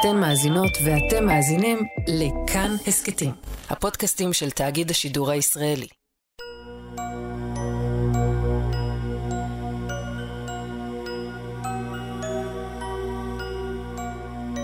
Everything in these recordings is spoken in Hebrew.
אתן מאזינות ואתם מאזינים לכאן הסכתים, הפודקאסטים של תאגיד השידור הישראלי.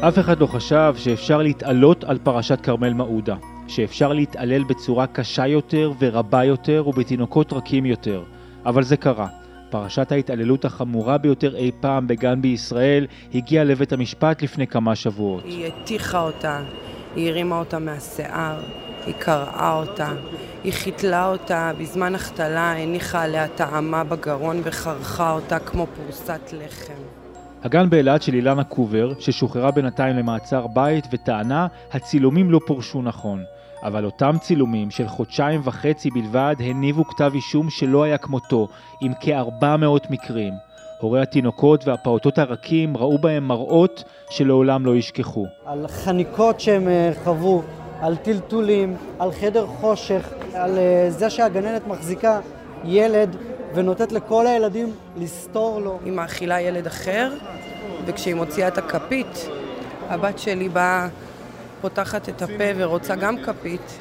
אף אחד לא חשב שאפשר להתעלות על פרשת כרמל מעודה, שאפשר להתעלל בצורה קשה יותר ורבה יותר ובתינוקות רכים יותר, אבל זה קרה. פרשת ההתעללות החמורה ביותר אי פעם בגן בישראל הגיעה לבית המשפט לפני כמה שבועות. היא הטיחה אותה, היא הרימה אותה מהשיער, היא קרעה אותה, היא חיתלה אותה, בזמן החתלה הניחה עליה טעמה בגרון וחרכה אותה כמו פרוסת לחם. הגן באילת של אילנה קובר, ששוחררה בינתיים למעצר בית וטענה הצילומים לא פורשו נכון. אבל אותם צילומים של חודשיים וחצי בלבד הניבו כתב אישום שלא היה כמותו, עם כ-400 מקרים. הורי התינוקות והפעוטות הרכים ראו בהם מראות שלעולם לא ישכחו. על חניקות שהם אה, חוו, על טלטולים, על חדר חושך, על אה, זה שהגננת מחזיקה ילד ונותנת לכל הילדים לסתור לו. היא מאכילה ילד אחר, וכשהיא מוציאה את הכפית, הבת שלי באה, פותחת את הפה ורוצה גם כפית,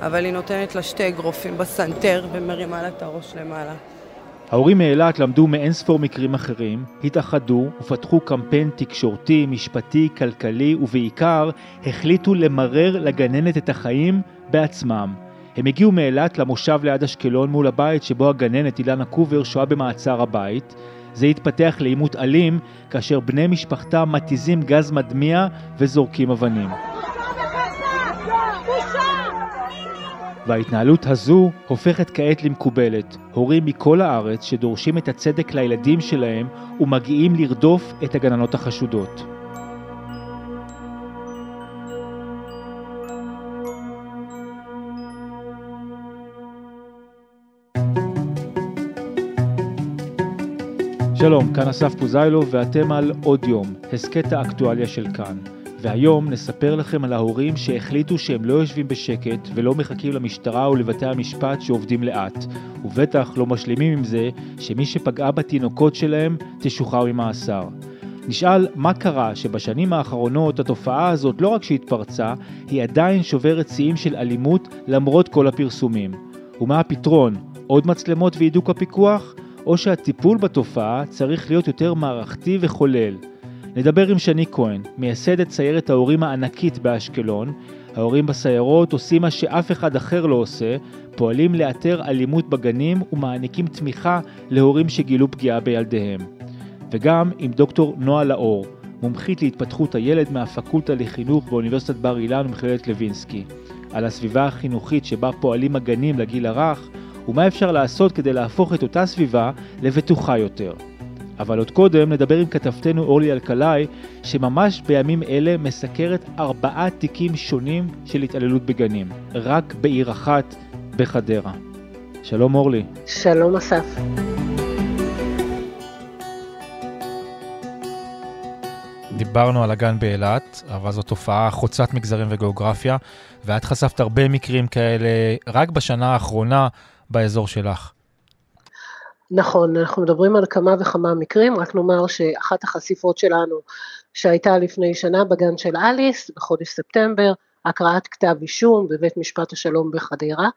אבל היא נותנת לה שתי אגרופים בסנטר ומרימה לה את הראש למעלה. ההורים מאילת למדו מאין ספור מקרים אחרים, התאחדו ופתחו קמפיין תקשורתי, משפטי, כלכלי ובעיקר החליטו למרר לגננת את החיים בעצמם. הם הגיעו מאילת למושב ליד אשקלון מול הבית שבו הגננת אילנה קובר שוהה במעצר הבית. זה התפתח לעימות אלים כאשר בני משפחתה מתיזים גז מדמיע וזורקים אבנים. וההתנהלות הזו הופכת כעת למקובלת. הורים מכל הארץ שדורשים את הצדק לילדים שלהם ומגיעים לרדוף את הגננות החשודות. שלום, כאן אסף פוזיילו ואתם על עוד יום, הסכת האקטואליה של כאן. והיום נספר לכם על ההורים שהחליטו שהם לא יושבים בשקט ולא מחכים למשטרה ולבתי המשפט שעובדים לאט, ובטח לא משלימים עם זה שמי שפגעה בתינוקות שלהם תשוחרר ממאסר. נשאל מה קרה שבשנים האחרונות התופעה הזאת לא רק שהתפרצה, היא עדיין שוברת שיאים של אלימות למרות כל הפרסומים. ומה הפתרון? עוד מצלמות והידוק הפיקוח? או שהטיפול בתופעה צריך להיות יותר מערכתי וכולל. נדבר עם שני כהן, מייסדת סיירת ההורים הענקית באשקלון. ההורים בסיירות עושים מה שאף אחד אחר לא עושה, פועלים לאתר אלימות בגנים ומעניקים תמיכה להורים שגילו פגיעה בילדיהם. וגם עם דוקטור נועה לאור, מומחית להתפתחות הילד מהפקולטה לחינוך באוניברסיטת בר אילן ומכללת לוינסקי, על הסביבה החינוכית שבה פועלים הגנים לגיל הרך, ומה אפשר לעשות כדי להפוך את אותה סביבה לבטוחה יותר. אבל עוד קודם נדבר עם כתבתנו אורלי אלקלעי, שממש בימים אלה מסקרת ארבעה תיקים שונים של התעללות בגנים, רק בעיר אחת, בחדרה. שלום אורלי. שלום אסף. דיברנו על הגן באילת, אבל זו תופעה חוצת מגזרים וגיאוגרפיה, ואת חשפת הרבה מקרים כאלה רק בשנה האחרונה באזור שלך. נכון, אנחנו מדברים על כמה וכמה מקרים, רק נאמר שאחת החשיפות שלנו שהייתה לפני שנה בגן של אליס, בחודש ספטמבר, הקראת כתב אישום בבית משפט השלום בחדרה,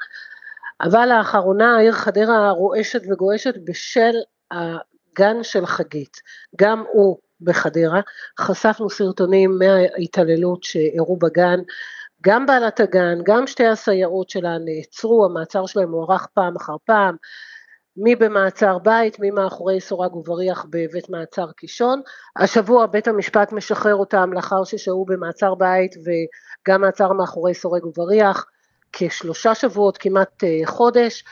אבל לאחרונה העיר חדרה רועשת וגועשת בשל הגן של חגית, גם הוא בחדרה, חשפנו סרטונים מההתעללות שאירעו בגן, גם בעלת הגן, גם שתי הסייעות שלה נעצרו, המעצר שלהם הוארך פעם אחר פעם, מי במעצר בית, מי מאחורי סורג ובריח בבית מעצר קישון. השבוע בית המשפט משחרר אותם לאחר ששהו במעצר בית וגם מעצר מאחורי סורג ובריח כשלושה שבועות, כמעט אה, חודש,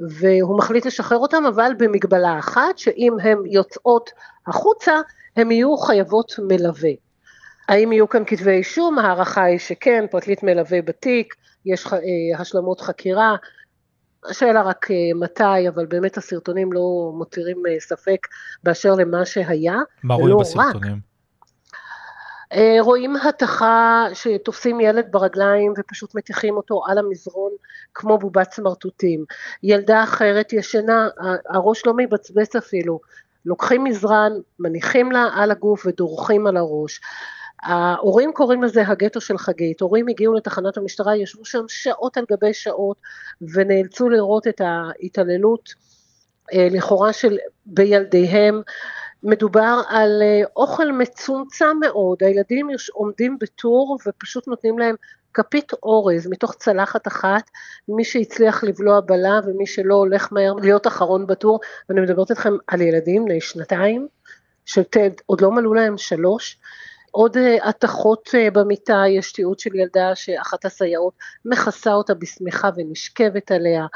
והוא מחליט לשחרר אותם, אבל במגבלה אחת, שאם הן יוצאות החוצה, הן יהיו חייבות מלווה. האם יהיו כאן כתבי אישום? ההערכה היא שכן, פרקליט מלווה בתיק, יש אה, השלמות חקירה, השאלה רק אה, מתי, אבל באמת הסרטונים לא מותירים אה, ספק באשר למה שהיה. מה רואים בסרטונים? אה, רואים התכה שתופסים ילד ברגליים ופשוט מטיחים אותו על המזרון כמו בובת סמרטוטים. ילדה אחרת ישנה, הראש לא מבצבץ אפילו. לוקחים מזרן, מניחים לה על הגוף ודורכים על הראש. ההורים קוראים לזה הגטו של חגית, הורים הגיעו לתחנת המשטרה, ישבו שם שעות על גבי שעות ונאלצו לראות את ההתעללות אה, לכאורה של בילדיהם. מדובר על אה, אוכל מצומצם מאוד, הילדים עומדים בטור ופשוט נותנים להם כפית אורז מתוך צלחת אחת, מי שהצליח לבלוע בלה ומי שלא הולך מהר להיות אחרון בטור, ואני מדברת איתכם על ילדים בני שנתיים, שעוד לא מלאו להם שלוש, עוד אה, התכות אה, במיטה, יש תיעוד של ילדה שאחת הסייעות מכסה אותה בשמיכה ונשכבת עליה,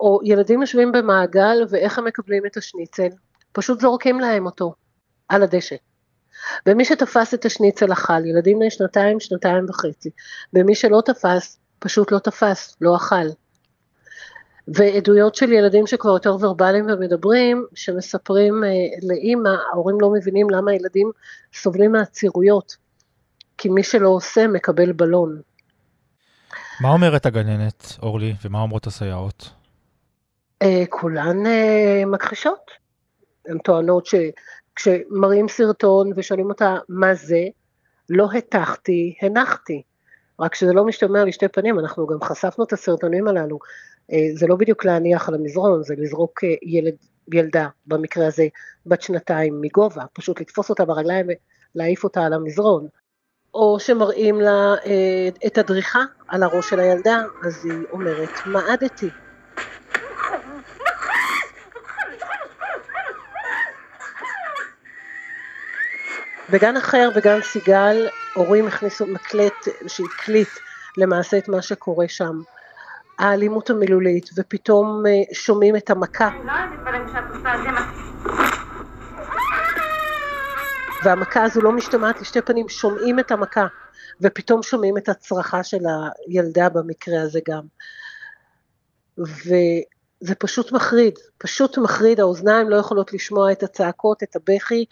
או ילדים יושבים במעגל ואיך הם מקבלים את השניצל? פשוט זורקים להם אותו על הדשא. ומי שתפס את השניצל אכל, ילדים בני שנתיים, שנתיים וחצי, ומי שלא תפס, פשוט לא תפס, לא אכל. ועדויות של ילדים שכבר יותר ורבליים ומדברים, שמספרים אה, לאימא, ההורים לא מבינים למה הילדים סובלים מהצירויות, כי מי שלא עושה מקבל בלון. מה אומרת הגננת, אורלי, ומה אומרות הסייעות? אה, כולן אה, מכחישות. הן טוענות שכשמראים סרטון ושואלים אותה מה זה, לא הטחתי, הנחתי. רק שזה לא משתמע לשתי פנים, אנחנו גם חשפנו את הסרטונים הללו. אה, זה לא בדיוק להניח על המזרון, זה לזרוק אה, ילד, ילדה, במקרה הזה בת שנתיים מגובה, פשוט לתפוס אותה ברגליים ולהעיף אותה על המזרון. או שמראים לה אה, את הדריכה על הראש של הילדה, אז היא אומרת, מעדתי. בגן אחר, בגן סיגל, הורים הכניסו מקלט שהקליט למעשה את מה שקורה שם. האלימות המילולית, ופתאום אה, שומעים את המכה. והמכה הזו לא משתמעת לשתי פנים, שומעים את המכה, ופתאום שומעים את הצרחה של הילדה במקרה הזה גם. וזה פשוט מחריד, פשוט מחריד, האוזניים לא יכולות לשמוע את הצעקות, את הבכי,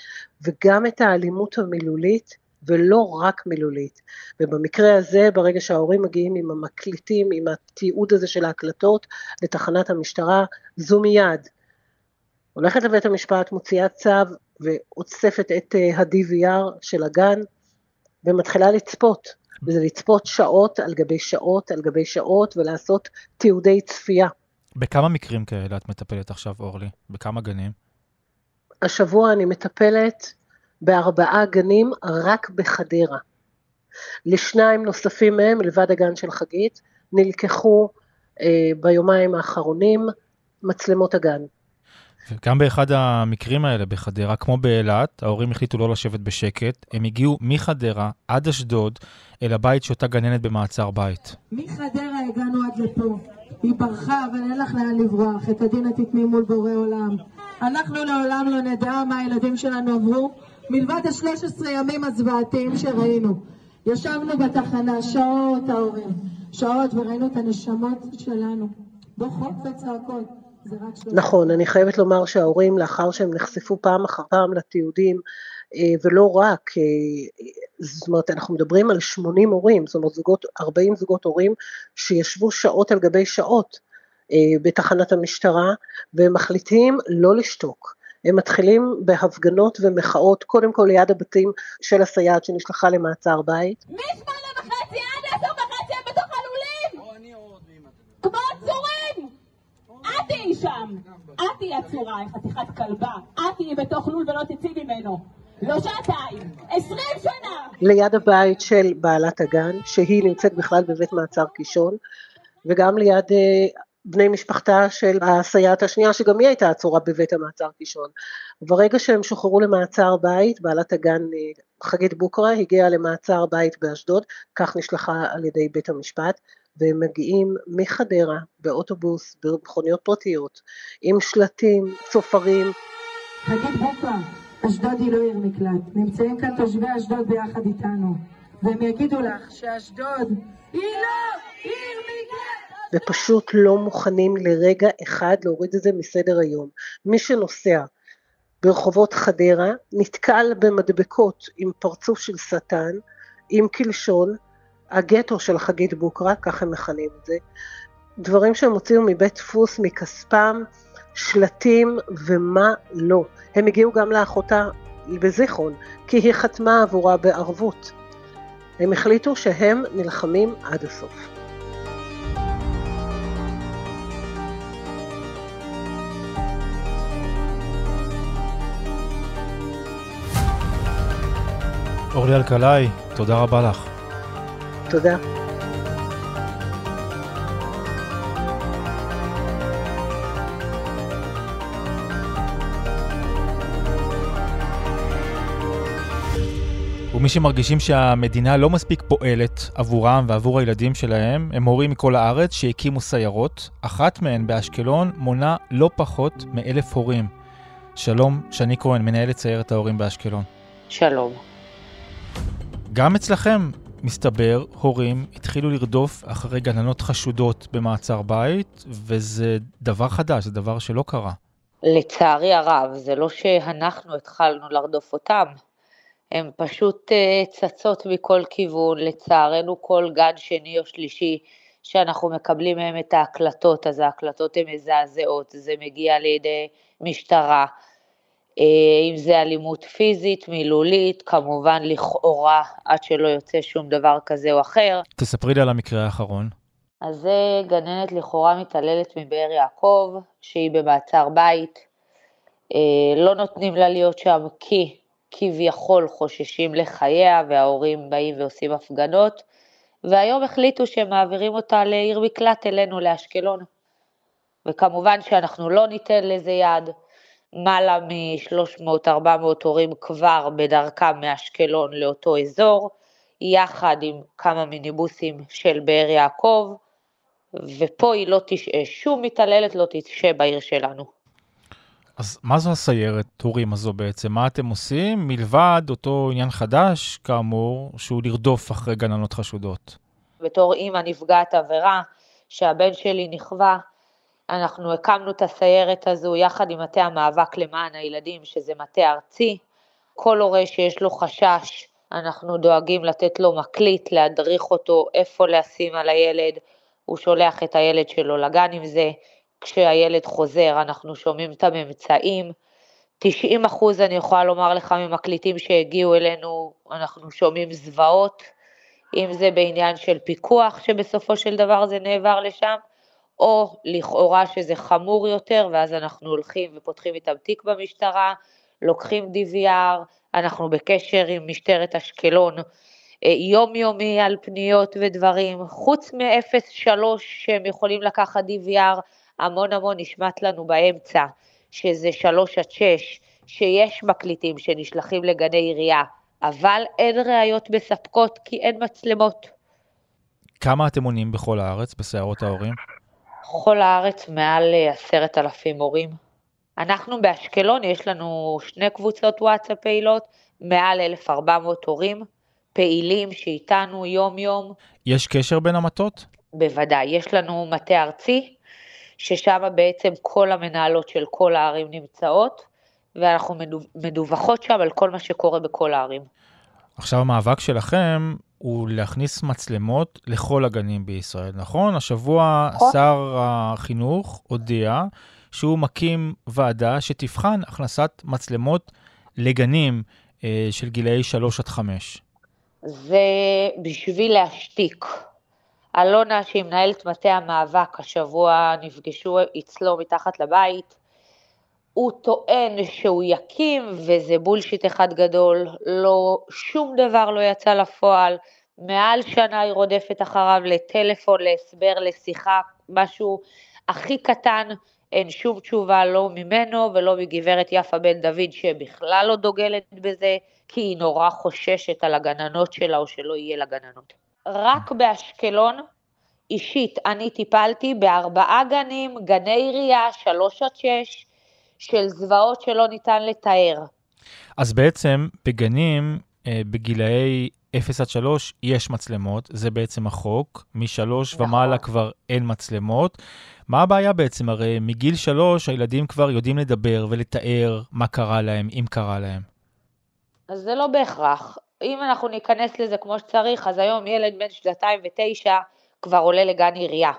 וגם את האלימות המילולית. ולא רק מילולית. ובמקרה הזה, ברגע שההורים מגיעים עם המקליטים, עם התיעוד הזה של ההקלטות לתחנת המשטרה, זו מיד. הולכת לבית המשפט, מוציאה צו ואוספת את אה, ה-DVR של הגן ומתחילה לצפות. וזה לצפות שעות על גבי שעות על גבי שעות ולעשות תיעודי צפייה. בכמה מקרים כאלה את מטפלת עכשיו, אורלי? בכמה גנים? השבוע אני מטפלת בארבעה גנים רק בחדרה. לשניים נוספים מהם, לבד הגן של חגית, נלקחו אה, ביומיים האחרונים מצלמות הגן. וגם באחד המקרים האלה בחדרה, כמו באילת, ההורים החליטו לא לשבת בשקט, הם הגיעו מחדרה עד אשדוד אל הבית שאותה גננת במעצר בית. מחדרה הגענו עד לפה. היא ברחה, אבל אין לך לאן לברוח. את הדין את תתני מול בורא עולם. אנחנו לעולם לא נדע מה הילדים שלנו עברו, מלבד השלוש עשרה ימים הזוועתיים שראינו. ישבנו בתחנה שעות ההורים, שעות וראינו את הנשמות שלנו בוכות וצעקות. נכון, אני חייבת לומר שההורים לאחר שהם נחשפו פעם אחר פעם לתיעודים אה, ולא רק, אה, זאת אומרת אנחנו מדברים על 80 הורים, זאת אומרת זוגות, 40 זוגות הורים שישבו שעות על גבי שעות אה, בתחנת המשטרה והם מחליטים לא לשתוק. הם מתחילים בהפגנות ומחאות, קודם כל ליד הבתים של הסייעת שנשלחה למעצר בית. משמונה וחצי עד עשר וחצי הם בתוך הלולים! כמו עצורים! את תהיי שם! את תהיי עצורה, חתיכת כלבה! את תהיי בתוך לול ולא תצאי ממנו! לא שעתיים, עשרים שנה! ליד הבית של בעלת הגן, שהיא נמצאת בכלל בבית מעצר קישון, וגם ליד אה, בני משפחתה של הסייעת השנייה, שגם היא הייתה עצורה בבית המעצר קישון. וברגע שהם שוחררו למעצר בית, בעלת הגן אה, חגית בוקרה הגיעה למעצר בית באשדוד, כך נשלחה על ידי בית המשפט, והם מגיעים מחדרה באוטובוס, במכוניות פרטיות, עם שלטים, צופרים. חגית בוקרה, אשדוד היא לא עיר מקלט, נמצאים כאן תושבי אשדוד ביחד איתנו, והם יגידו לך שאשדוד היא לא עיר מקלט! ופשוט לא מוכנים לרגע אחד להוריד את זה מסדר היום. מי שנוסע ברחובות חדרה נתקל במדבקות עם פרצוף של שטן, עם קלשון, הגטו של חגית בוקרה, כך הם מכנים את זה, דברים שהם הוציאו מבית דפוס מכספם, שלטים ומה לא. הם הגיעו גם לאחותה בזיכרון, כי היא חתמה עבורה בערבות. הם החליטו שהם נלחמים עד הסוף. אורלי אלקלעי, תודה רבה לך. תודה. ומי שמרגישים שהמדינה לא מספיק פועלת עבורם ועבור הילדים שלהם, הם הורים מכל הארץ שהקימו סיירות. אחת מהן באשקלון מונה לא פחות מאלף הורים. שלום, שני כהן, מנהלת סיירת ההורים באשקלון. שלום. גם אצלכם, מסתבר, הורים התחילו לרדוף אחרי גננות חשודות במעצר בית, וזה דבר חדש, זה דבר שלא קרה. לצערי הרב, זה לא שאנחנו התחלנו לרדוף אותם, הן פשוט אה, צצות מכל כיוון, לצערנו כל גן שני או שלישי שאנחנו מקבלים מהם את ההקלטות, אז ההקלטות הן מזעזעות, זה מגיע לידי משטרה, אם זה אלימות פיזית, מילולית, כמובן לכאורה, עד שלא יוצא שום דבר כזה או אחר. תספרי לי על המקרה האחרון. אז זה גננת לכאורה מתעללת מבאר יעקב, שהיא במעצר בית. אה, לא נותנים לה להיות שם כי כביכול חוששים לחייה וההורים באים ועושים הפגנות, והיום החליטו שהם מעבירים אותה לעיר מקלט אלינו, לאשקלון. וכמובן שאנחנו לא ניתן לזה יד. מעלה מ-300-400 הורים כבר בדרכם מאשקלון לאותו אזור, יחד עם כמה מיניבוסים של באר יעקב, ופה היא לא תשעה, שום מתעללת לא תשעה בעיר שלנו. אז מה זו הסיירת טורים הזו בעצם? מה אתם עושים מלבד אותו עניין חדש, כאמור, שהוא לרדוף אחרי גננות חשודות? בתור אימא נפגעת עבירה, שהבן שלי נכווה, אנחנו הקמנו את הסיירת הזו יחד עם מטה המאבק למען הילדים, שזה מטה ארצי. כל הורה שיש לו חשש, אנחנו דואגים לתת לו מקליט, להדריך אותו איפה לשים על הילד, הוא שולח את הילד שלו לגן עם זה, כשהילד חוזר אנחנו שומעים את הממצאים. 90 אחוז אני יכולה לומר לך ממקליטים שהגיעו אלינו, אנחנו שומעים זוועות, אם זה בעניין של פיקוח שבסופו של דבר זה נעבר לשם, או לכאורה שזה חמור יותר, ואז אנחנו הולכים ופותחים איתם תיק במשטרה, לוקחים DVR, אנחנו בקשר עם משטרת אשקלון אה, יומיומי על פניות ודברים, חוץ מ-03 שהם יכולים לקחת DVR, המון המון נשמט לנו באמצע, שזה 3 עד 6, שיש מקליטים שנשלחים לגני עירייה, אבל אין ראיות מספקות כי אין מצלמות. כמה אתם עונים בכל הארץ בסיירות ההורים? בכל הארץ מעל אה, עשרת אלפים מורים. אנחנו באשקלון, יש לנו שני קבוצות וואטסאפ פעילות, מעל 1,400 הורים פעילים שאיתנו יום-יום. יש קשר בין המטות? בוודאי, יש לנו מטה ארצי, ששם בעצם כל המנהלות של כל הערים נמצאות, ואנחנו מדווחות שם על כל מה שקורה בכל הערים. עכשיו המאבק שלכם הוא להכניס מצלמות לכל הגנים בישראל, נכון? השבוע נכון. שר החינוך הודיע שהוא מקים ועדה שתבחן הכנסת מצלמות לגנים אה, של גילאי 3 עד 5. זה בשביל להשתיק. אלונה, שהיא מנהלת מטה המאבק, השבוע נפגשו אצלו מתחת לבית, הוא טוען שהוא יקים, וזה בולשיט אחד גדול, לא, שום דבר לא יצא לפועל, מעל שנה היא רודפת אחריו לטלפון, להסבר, לשיחה, משהו הכי קטן, אין שום תשובה לא ממנו ולא מגברת יפה בן דוד שבכלל לא דוגלת בזה, כי היא נורא חוששת על הגננות שלה או שלא יהיה לה גננות. רק באשקלון, אישית, אני טיפלתי בארבעה גנים, גני עירייה, שלוש עד שש, של זוועות שלא ניתן לתאר. אז בעצם בגנים אה, בגילאי 0 עד 3 יש מצלמות, זה בעצם החוק, מ-3 נכון. ומעלה כבר אין מצלמות. מה הבעיה בעצם? הרי מגיל 3 הילדים כבר יודעים לדבר ולתאר מה קרה להם, אם קרה להם. אז זה לא בהכרח. אם אנחנו ניכנס לזה כמו שצריך, אז היום ילד בן שנתיים ותשע כבר עולה לגן עירייה.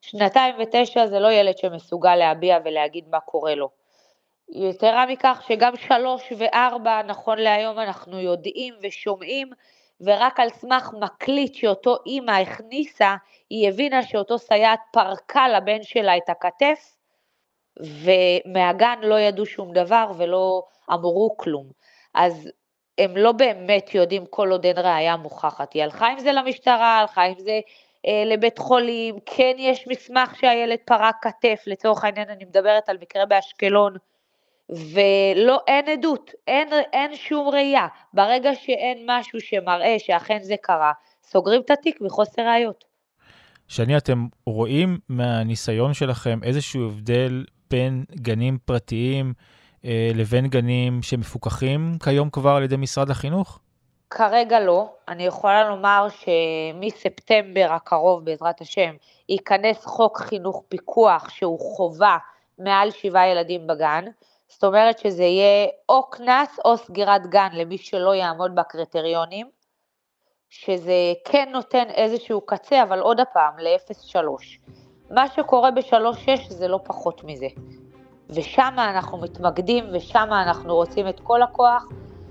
שנתיים ותשע זה לא ילד שמסוגל להביע ולהגיד מה קורה לו. יתרה מכך שגם שלוש וארבע, נכון להיום אנחנו יודעים ושומעים ורק על סמך מקליט שאותו אימא הכניסה, היא הבינה שאותו סייעת פרקה לבן שלה את הכתף, ומהגן לא ידעו שום דבר ולא אמרו כלום. אז הם לא באמת יודעים כל עוד אין ראייה מוכחת. היא הלכה עם זה למשטרה, הלכה עם זה אה, לבית חולים, כן יש מסמך שהילד פרק כתף, לצורך העניין אני מדברת על מקרה באשקלון, ולא, אין עדות, אין, אין שום ראייה. ברגע שאין משהו שמראה שאכן זה קרה, סוגרים את התיק מחוסר ראיות. שני, אתם רואים מהניסיון שלכם איזשהו הבדל בין גנים פרטיים אה, לבין גנים שמפוקחים כיום כבר על ידי משרד החינוך? כרגע לא. אני יכולה לומר שמספטמבר הקרוב, בעזרת השם, ייכנס חוק חינוך פיקוח שהוא חובה מעל שבעה ילדים בגן. זאת אומרת שזה יהיה או קנס או סגירת גן למי שלא יעמוד בקריטריונים, שזה כן נותן איזשהו קצה, אבל עוד הפעם, ל-0-3. מה שקורה ב-3-6 זה לא פחות מזה. ושם אנחנו מתמקדים ושם אנחנו רוצים את כל הכוח.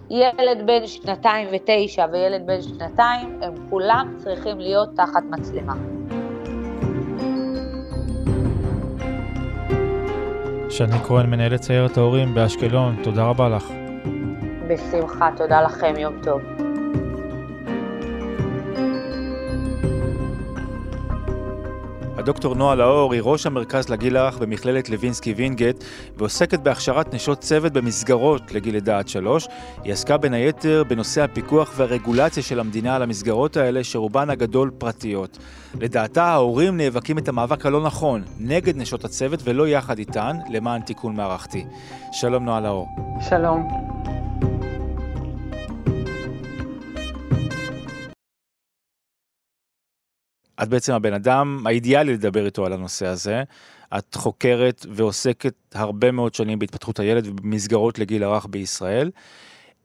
ילד בן שנתיים ותשע וילד בן שנתיים, הם כולם צריכים להיות תחת מצלמה. שני כהן, מנהלת סיירת ההורים באשקלון, תודה רבה לך. בשמחה, תודה לכם, יום טוב. הדוקטור נועה לאור היא ראש המרכז לגיל הרך במכללת לוינסקי וינגייט ועוסקת בהכשרת נשות צוות במסגרות לגיל לידה עד שלוש. היא עסקה בין היתר בנושא הפיקוח והרגולציה של המדינה על המסגרות האלה שרובן הגדול פרטיות. לדעתה ההורים נאבקים את המאבק הלא נכון נגד נשות הצוות ולא יחד איתן למען תיקון מערכתי. שלום נועה לאור. שלום. את בעצם הבן אדם האידיאלי לדבר איתו על הנושא הזה. את חוקרת ועוסקת הרבה מאוד שנים בהתפתחות הילד ובמסגרות לגיל הרך בישראל.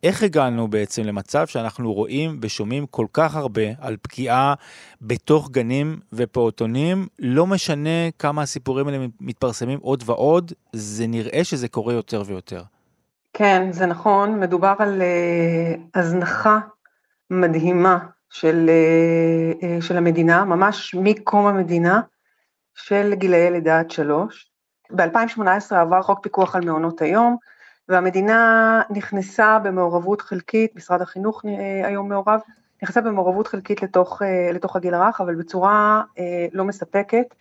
איך הגענו בעצם למצב שאנחנו רואים ושומעים כל כך הרבה על פגיעה בתוך גנים ופעוטונים, לא משנה כמה הסיפורים האלה מתפרסמים עוד ועוד, זה נראה שזה קורה יותר ויותר. כן, זה נכון, מדובר על uh, הזנחה מדהימה של, אה, אה, של המדינה, ממש מקום המדינה, של גילאי לידה עד שלוש. ב-2018 עבר חוק פיקוח על מעונות היום, והמדינה נכנסה במעורבות חלקית, משרד החינוך אה, היום מעורב, נכנסה במעורבות חלקית לתוך, לתוך הגיל הרך, אבל בצורה לא מספקת.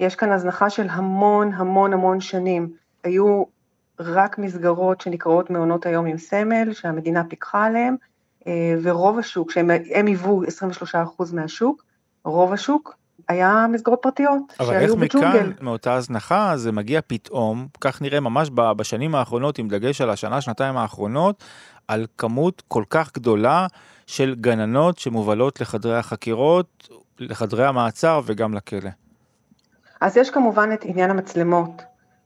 יש כאן הזנחה של המון המון המון שנים. היו רק מסגרות שנקראות מעונות היום עם סמל, שהמדינה פיקחה עליהן, ורוב השוק, שהם היוו 23% מהשוק, רוב השוק היה מסגרות פרטיות אבל איך מכאן, מאותה הזנחה, זה מגיע פתאום, כך נראה ממש בשנים האחרונות, עם דגש על השנה, שנתיים האחרונות, על כמות כל כך גדולה של גננות שמובלות לחדרי החקירות, לחדרי המעצר וגם לכלא. אז יש כמובן את עניין המצלמות,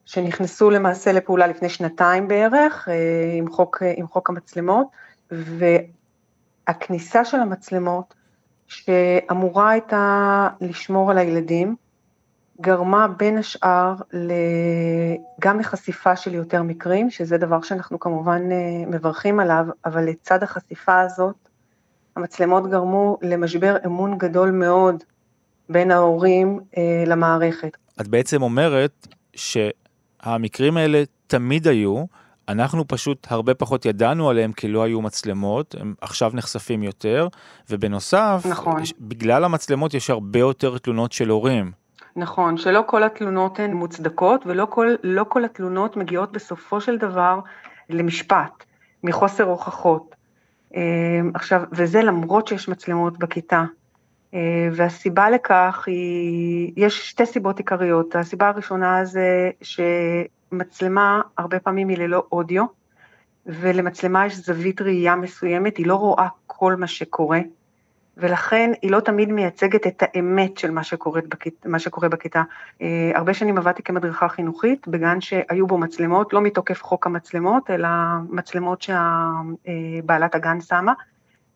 שנכנסו למעשה לפעולה לפני שנתיים בערך, אה, עם חוק, אה, עם חוק המצלמות, הכניסה של המצלמות, שאמורה הייתה לשמור על הילדים, גרמה בין השאר גם לחשיפה של יותר מקרים, שזה דבר שאנחנו כמובן אה, מברכים עליו, אבל לצד החשיפה הזאת, המצלמות גרמו למשבר אמון גדול מאוד בין ההורים אה, למערכת. את בעצם אומרת שהמקרים האלה תמיד היו, אנחנו פשוט הרבה פחות ידענו עליהם כי לא היו מצלמות, הם עכשיו נחשפים יותר, ובנוסף, נכון. בגלל המצלמות יש הרבה יותר תלונות של הורים. נכון, שלא כל התלונות הן מוצדקות ולא כל, לא כל התלונות מגיעות בסופו של דבר למשפט, מחוסר הוכחות. אה, עכשיו, וזה למרות שיש מצלמות בכיתה. אה, והסיבה לכך היא, יש שתי סיבות עיקריות. הסיבה הראשונה זה ש... מצלמה הרבה פעמים היא ללא אודיו, ולמצלמה יש זווית ראייה מסוימת, היא לא רואה כל מה שקורה, ולכן היא לא תמיד מייצגת את האמת של מה, בכית, מה שקורה בכיתה. Uh, הרבה שנים עבדתי כמדריכה חינוכית בגן שהיו בו מצלמות, לא מתוקף חוק המצלמות, אלא מצלמות שבעלת uh, הגן שמה,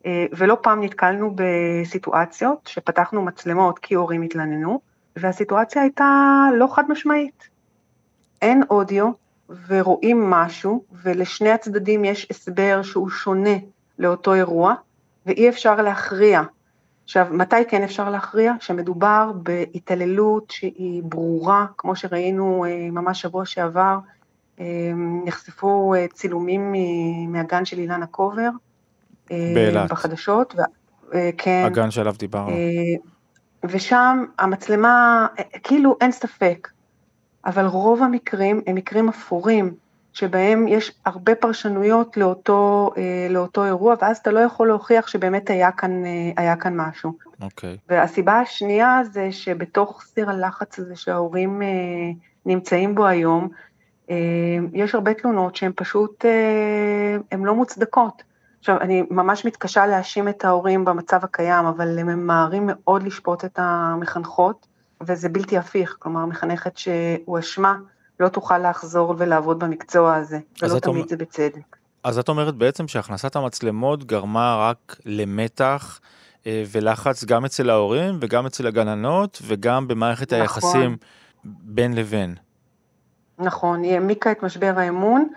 uh, ולא פעם נתקלנו בסיטואציות שפתחנו מצלמות כי הורים התלננו, והסיטואציה הייתה לא חד משמעית. אין אודיו ורואים משהו, ולשני הצדדים יש הסבר שהוא שונה לאותו אירוע, ואי אפשר להכריע. עכשיו, מתי כן אפשר להכריע? שמדובר בהתעללות שהיא ברורה, כמו שראינו אה, ממש שבוע שעבר, אה, נחשפו אה, צילומים מהגן של אילנה קובר. באילת. בחדשות. ו... כן. הגן שעליו דיברנו. ושם המצלמה, כאילו אין ספק, אבל רוב המקרים הם מקרים אפורים. שבהם יש הרבה פרשנויות לאותו, אה, לאותו אירוע, ואז אתה לא יכול להוכיח שבאמת היה כאן, אה, היה כאן משהו. אוקיי. Okay. והסיבה השנייה זה שבתוך סיר הלחץ הזה שההורים אה, נמצאים בו היום, יש הרבה תלונות שהן פשוט, הן לא מוצדקות. עכשיו, אני ממש מתקשה להאשים את ההורים במצב הקיים, אבל הם ממהרים מאוד לשפוט את המחנכות, וזה בלתי הפיך, כלומר, מחנכת שהואשמה לא תוכל לחזור ולעבוד במקצוע הזה, ולא תמיד אומר... זה בצדק. אז את אומרת בעצם שהכנסת המצלמות גרמה רק למתח אה, ולחץ גם אצל ההורים וגם אצל הגננות וגם במערכת נכון. היחסים בין לבין. נכון, היא העמיקה את משבר האמון.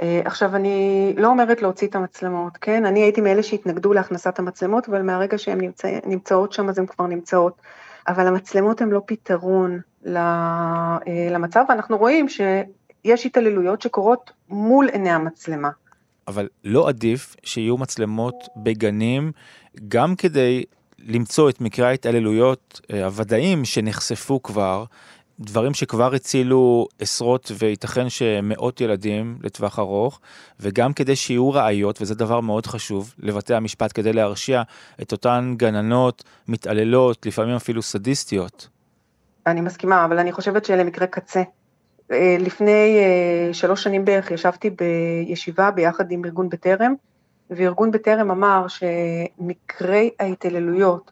אה, עכשיו, אני לא אומרת להוציא את המצלמות, כן? אני הייתי מאלה שהתנגדו להכנסת המצלמות, אבל מהרגע שהן נמצא, נמצאות שם, אז הן כבר נמצאות. אבל המצלמות הן לא פתרון אה, למצב, ואנחנו רואים שיש התעללויות שקורות מול עיני המצלמה. אבל לא עדיף שיהיו מצלמות בגנים, גם כדי למצוא את מקרי ההתעללויות אה, הוודאים שנחשפו כבר, דברים שכבר הצילו עשרות וייתכן שמאות ילדים לטווח ארוך, וגם כדי שיהיו ראיות, וזה דבר מאוד חשוב, לבתי המשפט כדי להרשיע את אותן גננות, מתעללות, לפעמים אפילו סדיסטיות. אני מסכימה, אבל אני חושבת שאלה מקרי קצה. אה, לפני אה, שלוש שנים בערך ישבתי בישיבה ביחד עם ארגון בטרם, וארגון בטרם אמר שמקרי ההתעללויות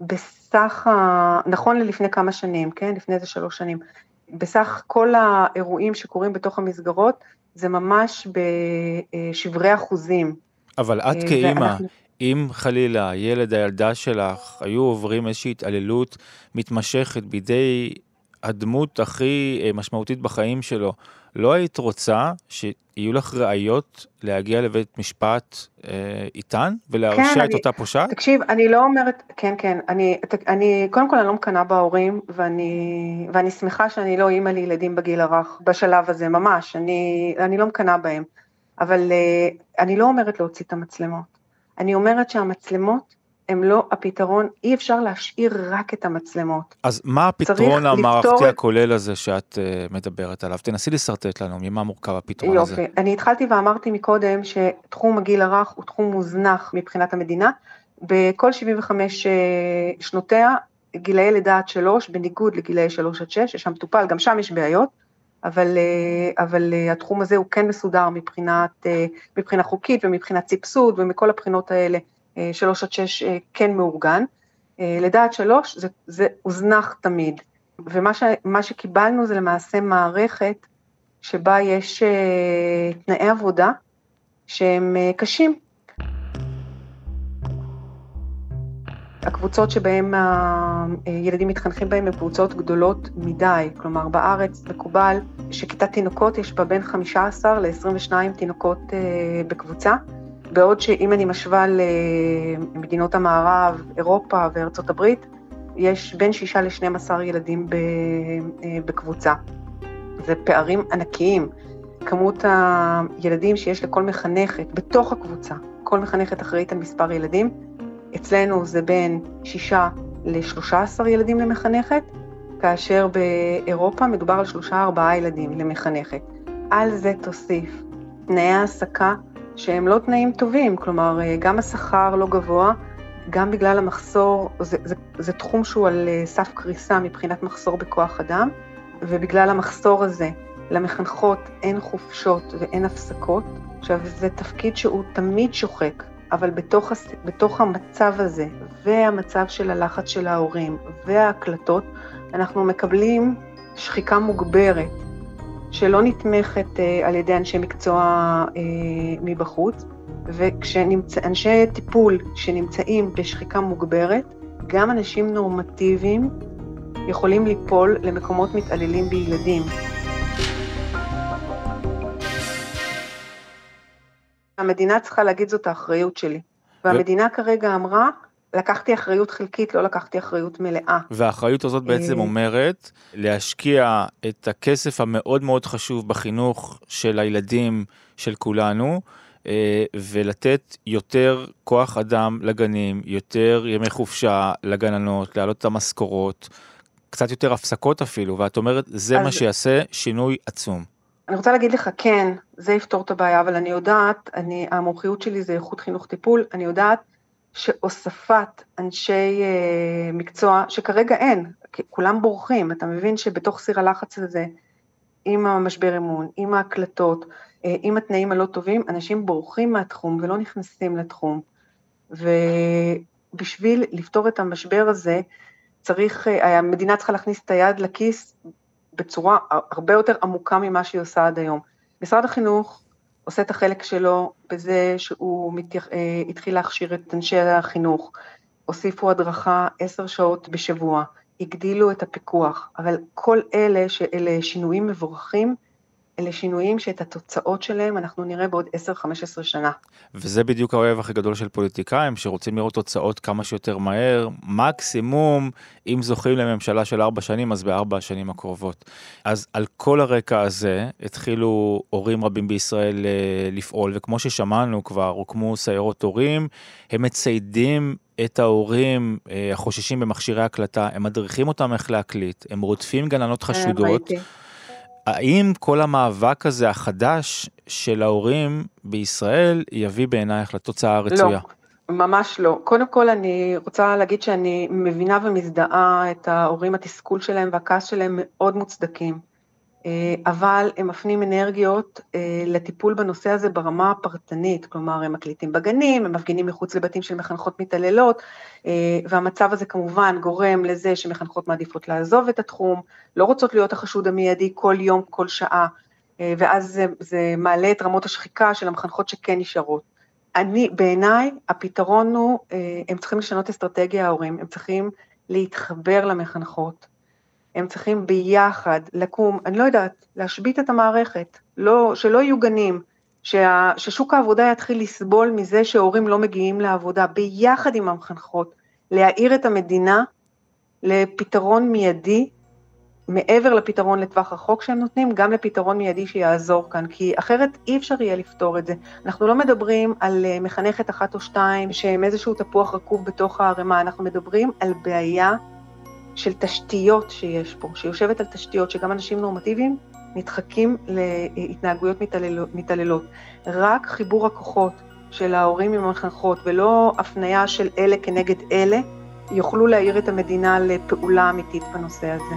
בסך, ה... נכון ללפני כמה שנים, כן? לפני איזה שלוש שנים, בסך כל האירועים שקורים בתוך המסגרות, זה ממש בשברי אחוזים. אבל את אה, כאימא, ואנחנו... אם חלילה הילד, הילדה שלך, היו עוברים איזושהי התעללות מתמשכת בידי הדמות הכי אה, משמעותית בחיים שלו, לא היית רוצה שיהיו לך ראיות להגיע לבית משפט אה, איתן ולהרשיע כן, את אני, אותה פושעת? תקשיב, אני לא אומרת, כן, כן, אני, אני, קודם כל אני לא מקנאה בהורים, ואני, ואני שמחה שאני לא אימא לילדים בגיל הרך, בשלב הזה, ממש, אני, אני לא מקנאה בהם, אבל אה, אני לא אומרת להוציא את המצלמות. אני אומרת שהמצלמות הם לא הפתרון, אי אפשר להשאיר רק את המצלמות. אז מה הפתרון המערכתי לפתור... הכולל הזה שאת uh, מדברת עליו? תנסי לשרטט לנו, ממה מורכב הפתרון יופי. הזה? יופי, אני התחלתי ואמרתי מקודם שתחום הגיל הרך הוא תחום מוזנח מבחינת המדינה. בכל 75 uh, אה, שנותיה, גילאי לידה עד שלוש, בניגוד לגילאי שלוש עד שש, ששם מטופל, גם שם יש בעיות, אבל, uh, אבל uh, התחום הזה הוא כן מסודר מבחינת, מבחינה חוקית ומבחינת סבסוד ומכל הבחינות האלה. אה, שלוש עד שש אה, כן מאורגן, אה, לידה עד שלוש זה, זה הוזנח תמיד, ומה ש, שקיבלנו זה למעשה מערכת שבה יש תנאי עבודה שהם קשים. הקבוצות שבהן הילדים מתחנכים בהן הן קבוצות גדולות מדי, כלומר בארץ מקובל שכיתת תינוקות יש בה בין 15 ל-22 תינוקות בקבוצה, בעוד שאם אני משווה למדינות המערב, אירופה וארצות הברית, יש בין שישה ל-12 ילדים אה, בקבוצה. זה פערים ענקיים. כמות הילדים שיש לכל מחנכת בתוך הקבוצה, כל מחנכת אחראית על מספר ילדים, אצלנו זה בין שישה ל-13 ילדים למחנכת, כאשר באירופה מדובר על שלושה-ארבעה ילדים למחנכת. על זה תוסיף תנאי העסקה שהם לא תנאים טובים, כלומר, אה, גם השכר לא גבוה, גם בגלל המחסור, זה, זה, זה תחום שהוא על אה, סף קריסה מבחינת מחסור בכוח אדם, ובגלל המחסור הזה, למחנכות אין חופשות ואין הפסקות. עכשיו, זה תפקיד שהוא תמיד שוחק, אבל בתוך, בתוך המצב הזה, והמצב של הלחץ של ההורים, וההקלטות, אנחנו מקבלים שחיקה מוגברת שלא נתמכת אה, על ידי אנשי מקצוע אה, מבחוץ, וכשאנשי טיפול שנמצאים בשחיקה מוגברת, גם אנשים נורמטיביים יכולים ליפול למקומות מתעללים בילדים. המדינה צריכה להגיד זאת האחריות שלי. והמדינה. כרגע אמרה, לקחתי אחריות חלקית, לא לקחתי אחריות מלאה. והאחריות הזאת בעצם אה, אומרת להשקיע את הכסף המאוד מאוד חשוב בחינוך של הילדים של כולנו, אה, ולתת יותר כוח אדם לגנים, יותר ימי חופשה לגננות, להעלות את המשכורות, קצת יותר הפסקות אפילו, ואת אומרת, זה אז... מה שיעשה שינוי עצום. אני רוצה להגיד לך, כן, זה יפתור את הבעיה, אבל אני יודעת, אני, המומחיות שלי זה איכות חינוך טיפול, אני יודעת שהוספת אנשי אה, מקצוע, שכרגע אין, כולם בורחים, אתה מבין שבתוך סיר הלחץ הזה, עם המשבר אמון, עם ההקלטות, אה, עם התנאים הלא טובים, אנשים בורחים מהתחום ולא נכנסים לתחום. ובשביל לפתור את המשבר הזה, צריך, אה, המדינה צריכה להכניס את היד לכיס בצורה הרבה יותר עמוקה ממה שהיא עושה עד היום. משרד החינוך עושה את החלק שלו בזה שהוא מתייח, אה, התחיל להכשיר את אנשי החינוך, הוסיפו הדרכה עשר שעות בשבוע, הגדילו את הפיקוח, אבל כל אלה שאלה שינויים מבורכים, אלה שינויים שאת התוצאות שלהם אנחנו נראה בעוד 10-15 שנה. וזה בדיוק האוהב הכי גדול של פוליטיקאים, שרוצים לראות תוצאות כמה שיותר מהר, מקסימום, אם זוכים לממשלה של ארבע שנים, אז בארבע השנים הקרובות. אז על כל הרקע הזה התחילו הורים רבים בישראל אה, לפעול, וכמו ששמענו כבר, הוקמו סיירות הורים, הם מציידים את ההורים אה, החוששים במכשירי הקלטה, הם מדריכים אותם איך להקליט, הם רודפים גננות כן, חשודות. ראיתי. האם כל המאבק הזה החדש של ההורים בישראל יביא בעינייך לתוצאה הרצויה? לא, ממש לא. קודם כל אני רוצה להגיד שאני מבינה ומזדהה את ההורים, התסכול שלהם והכעס שלהם מאוד מוצדקים. אה, אבל הם מפנים אנרגיות אה, לטיפול בנושא הזה ברמה הפרטנית, כלומר הם מקליטים בגנים, הם מפגינים מחוץ לבתים של מחנכות מתעללות, אה, והמצב הזה כמובן גורם לזה שמחנכות מעדיפות לעזוב את התחום, לא רוצות להיות החשוד המיידי כל יום, כל שעה, ואז זה, זה מעלה את רמות השחיקה של המחנכות שכן נשארות. אני, בעיניי, הפתרון הוא, הם צריכים לשנות אסטרטגיה ההורים, הם צריכים להתחבר למחנכות, הם צריכים ביחד לקום, אני לא יודעת, להשבית את המערכת, לא, שלא יהיו גנים, שה, ששוק העבודה יתחיל לסבול מזה שהורים לא מגיעים לעבודה, ביחד עם המחנכות, להאיר את המדינה לפתרון מיידי, מעבר לפתרון לטווח רחוק שהם נותנים, גם לפתרון מיידי שיעזור כאן, כי אחרת אי אפשר יהיה לפתור את זה. אנחנו לא מדברים על אה, מחנכת אחת או שתיים שהם איזשהו תפוח רקוב בתוך הערימה, אנחנו מדברים על בעיה של תשתיות שיש פה, שיושבת על תשתיות שגם אנשים נורמטיביים נדחקים להתנהגויות מתעללות. רק חיבור הכוחות של ההורים עם המחנכות ולא הפנייה של אלה כנגד אלה, יוכלו להעיר את המדינה לפעולה אמיתית בנושא הזה.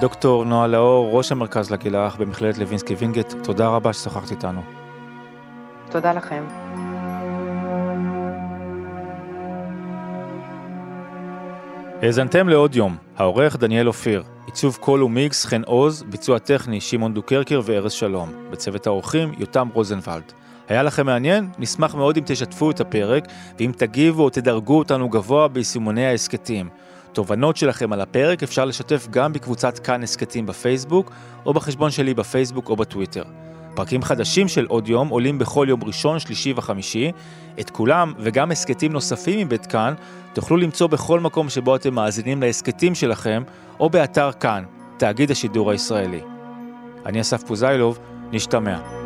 דוקטור נועה לאור, ראש המרכז לגיל הרך במכללת לוינסקי וינגייט, תודה רבה ששוחחת איתנו. תודה לכם. האזנתם לעוד יום, העורך דניאל אופיר, עיצוב קול ומיקס חן עוז, ביצוע טכני שמעון דוקרקר וארז שלום, בצוות האורחים יותם רוזנבלד. היה לכם מעניין? נשמח מאוד אם תשתפו את הפרק, ואם תגיבו או תדרגו אותנו גבוה ביישומוני ההסכתים. תובנות שלכם על הפרק אפשר לשתף גם בקבוצת כאן הסכתים בפייסבוק, או בחשבון שלי בפייסבוק או בטוויטר. פרקים חדשים של עוד יום עולים בכל יום ראשון, שלישי וחמישי. את כולם, וגם הסכתים נוספים מבית כאן, תוכלו למצוא בכל מקום שבו אתם מאזינים להסכתים שלכם, או באתר כאן, תאגיד השידור הישראלי. אני אסף פוזיילוב, נשתמע.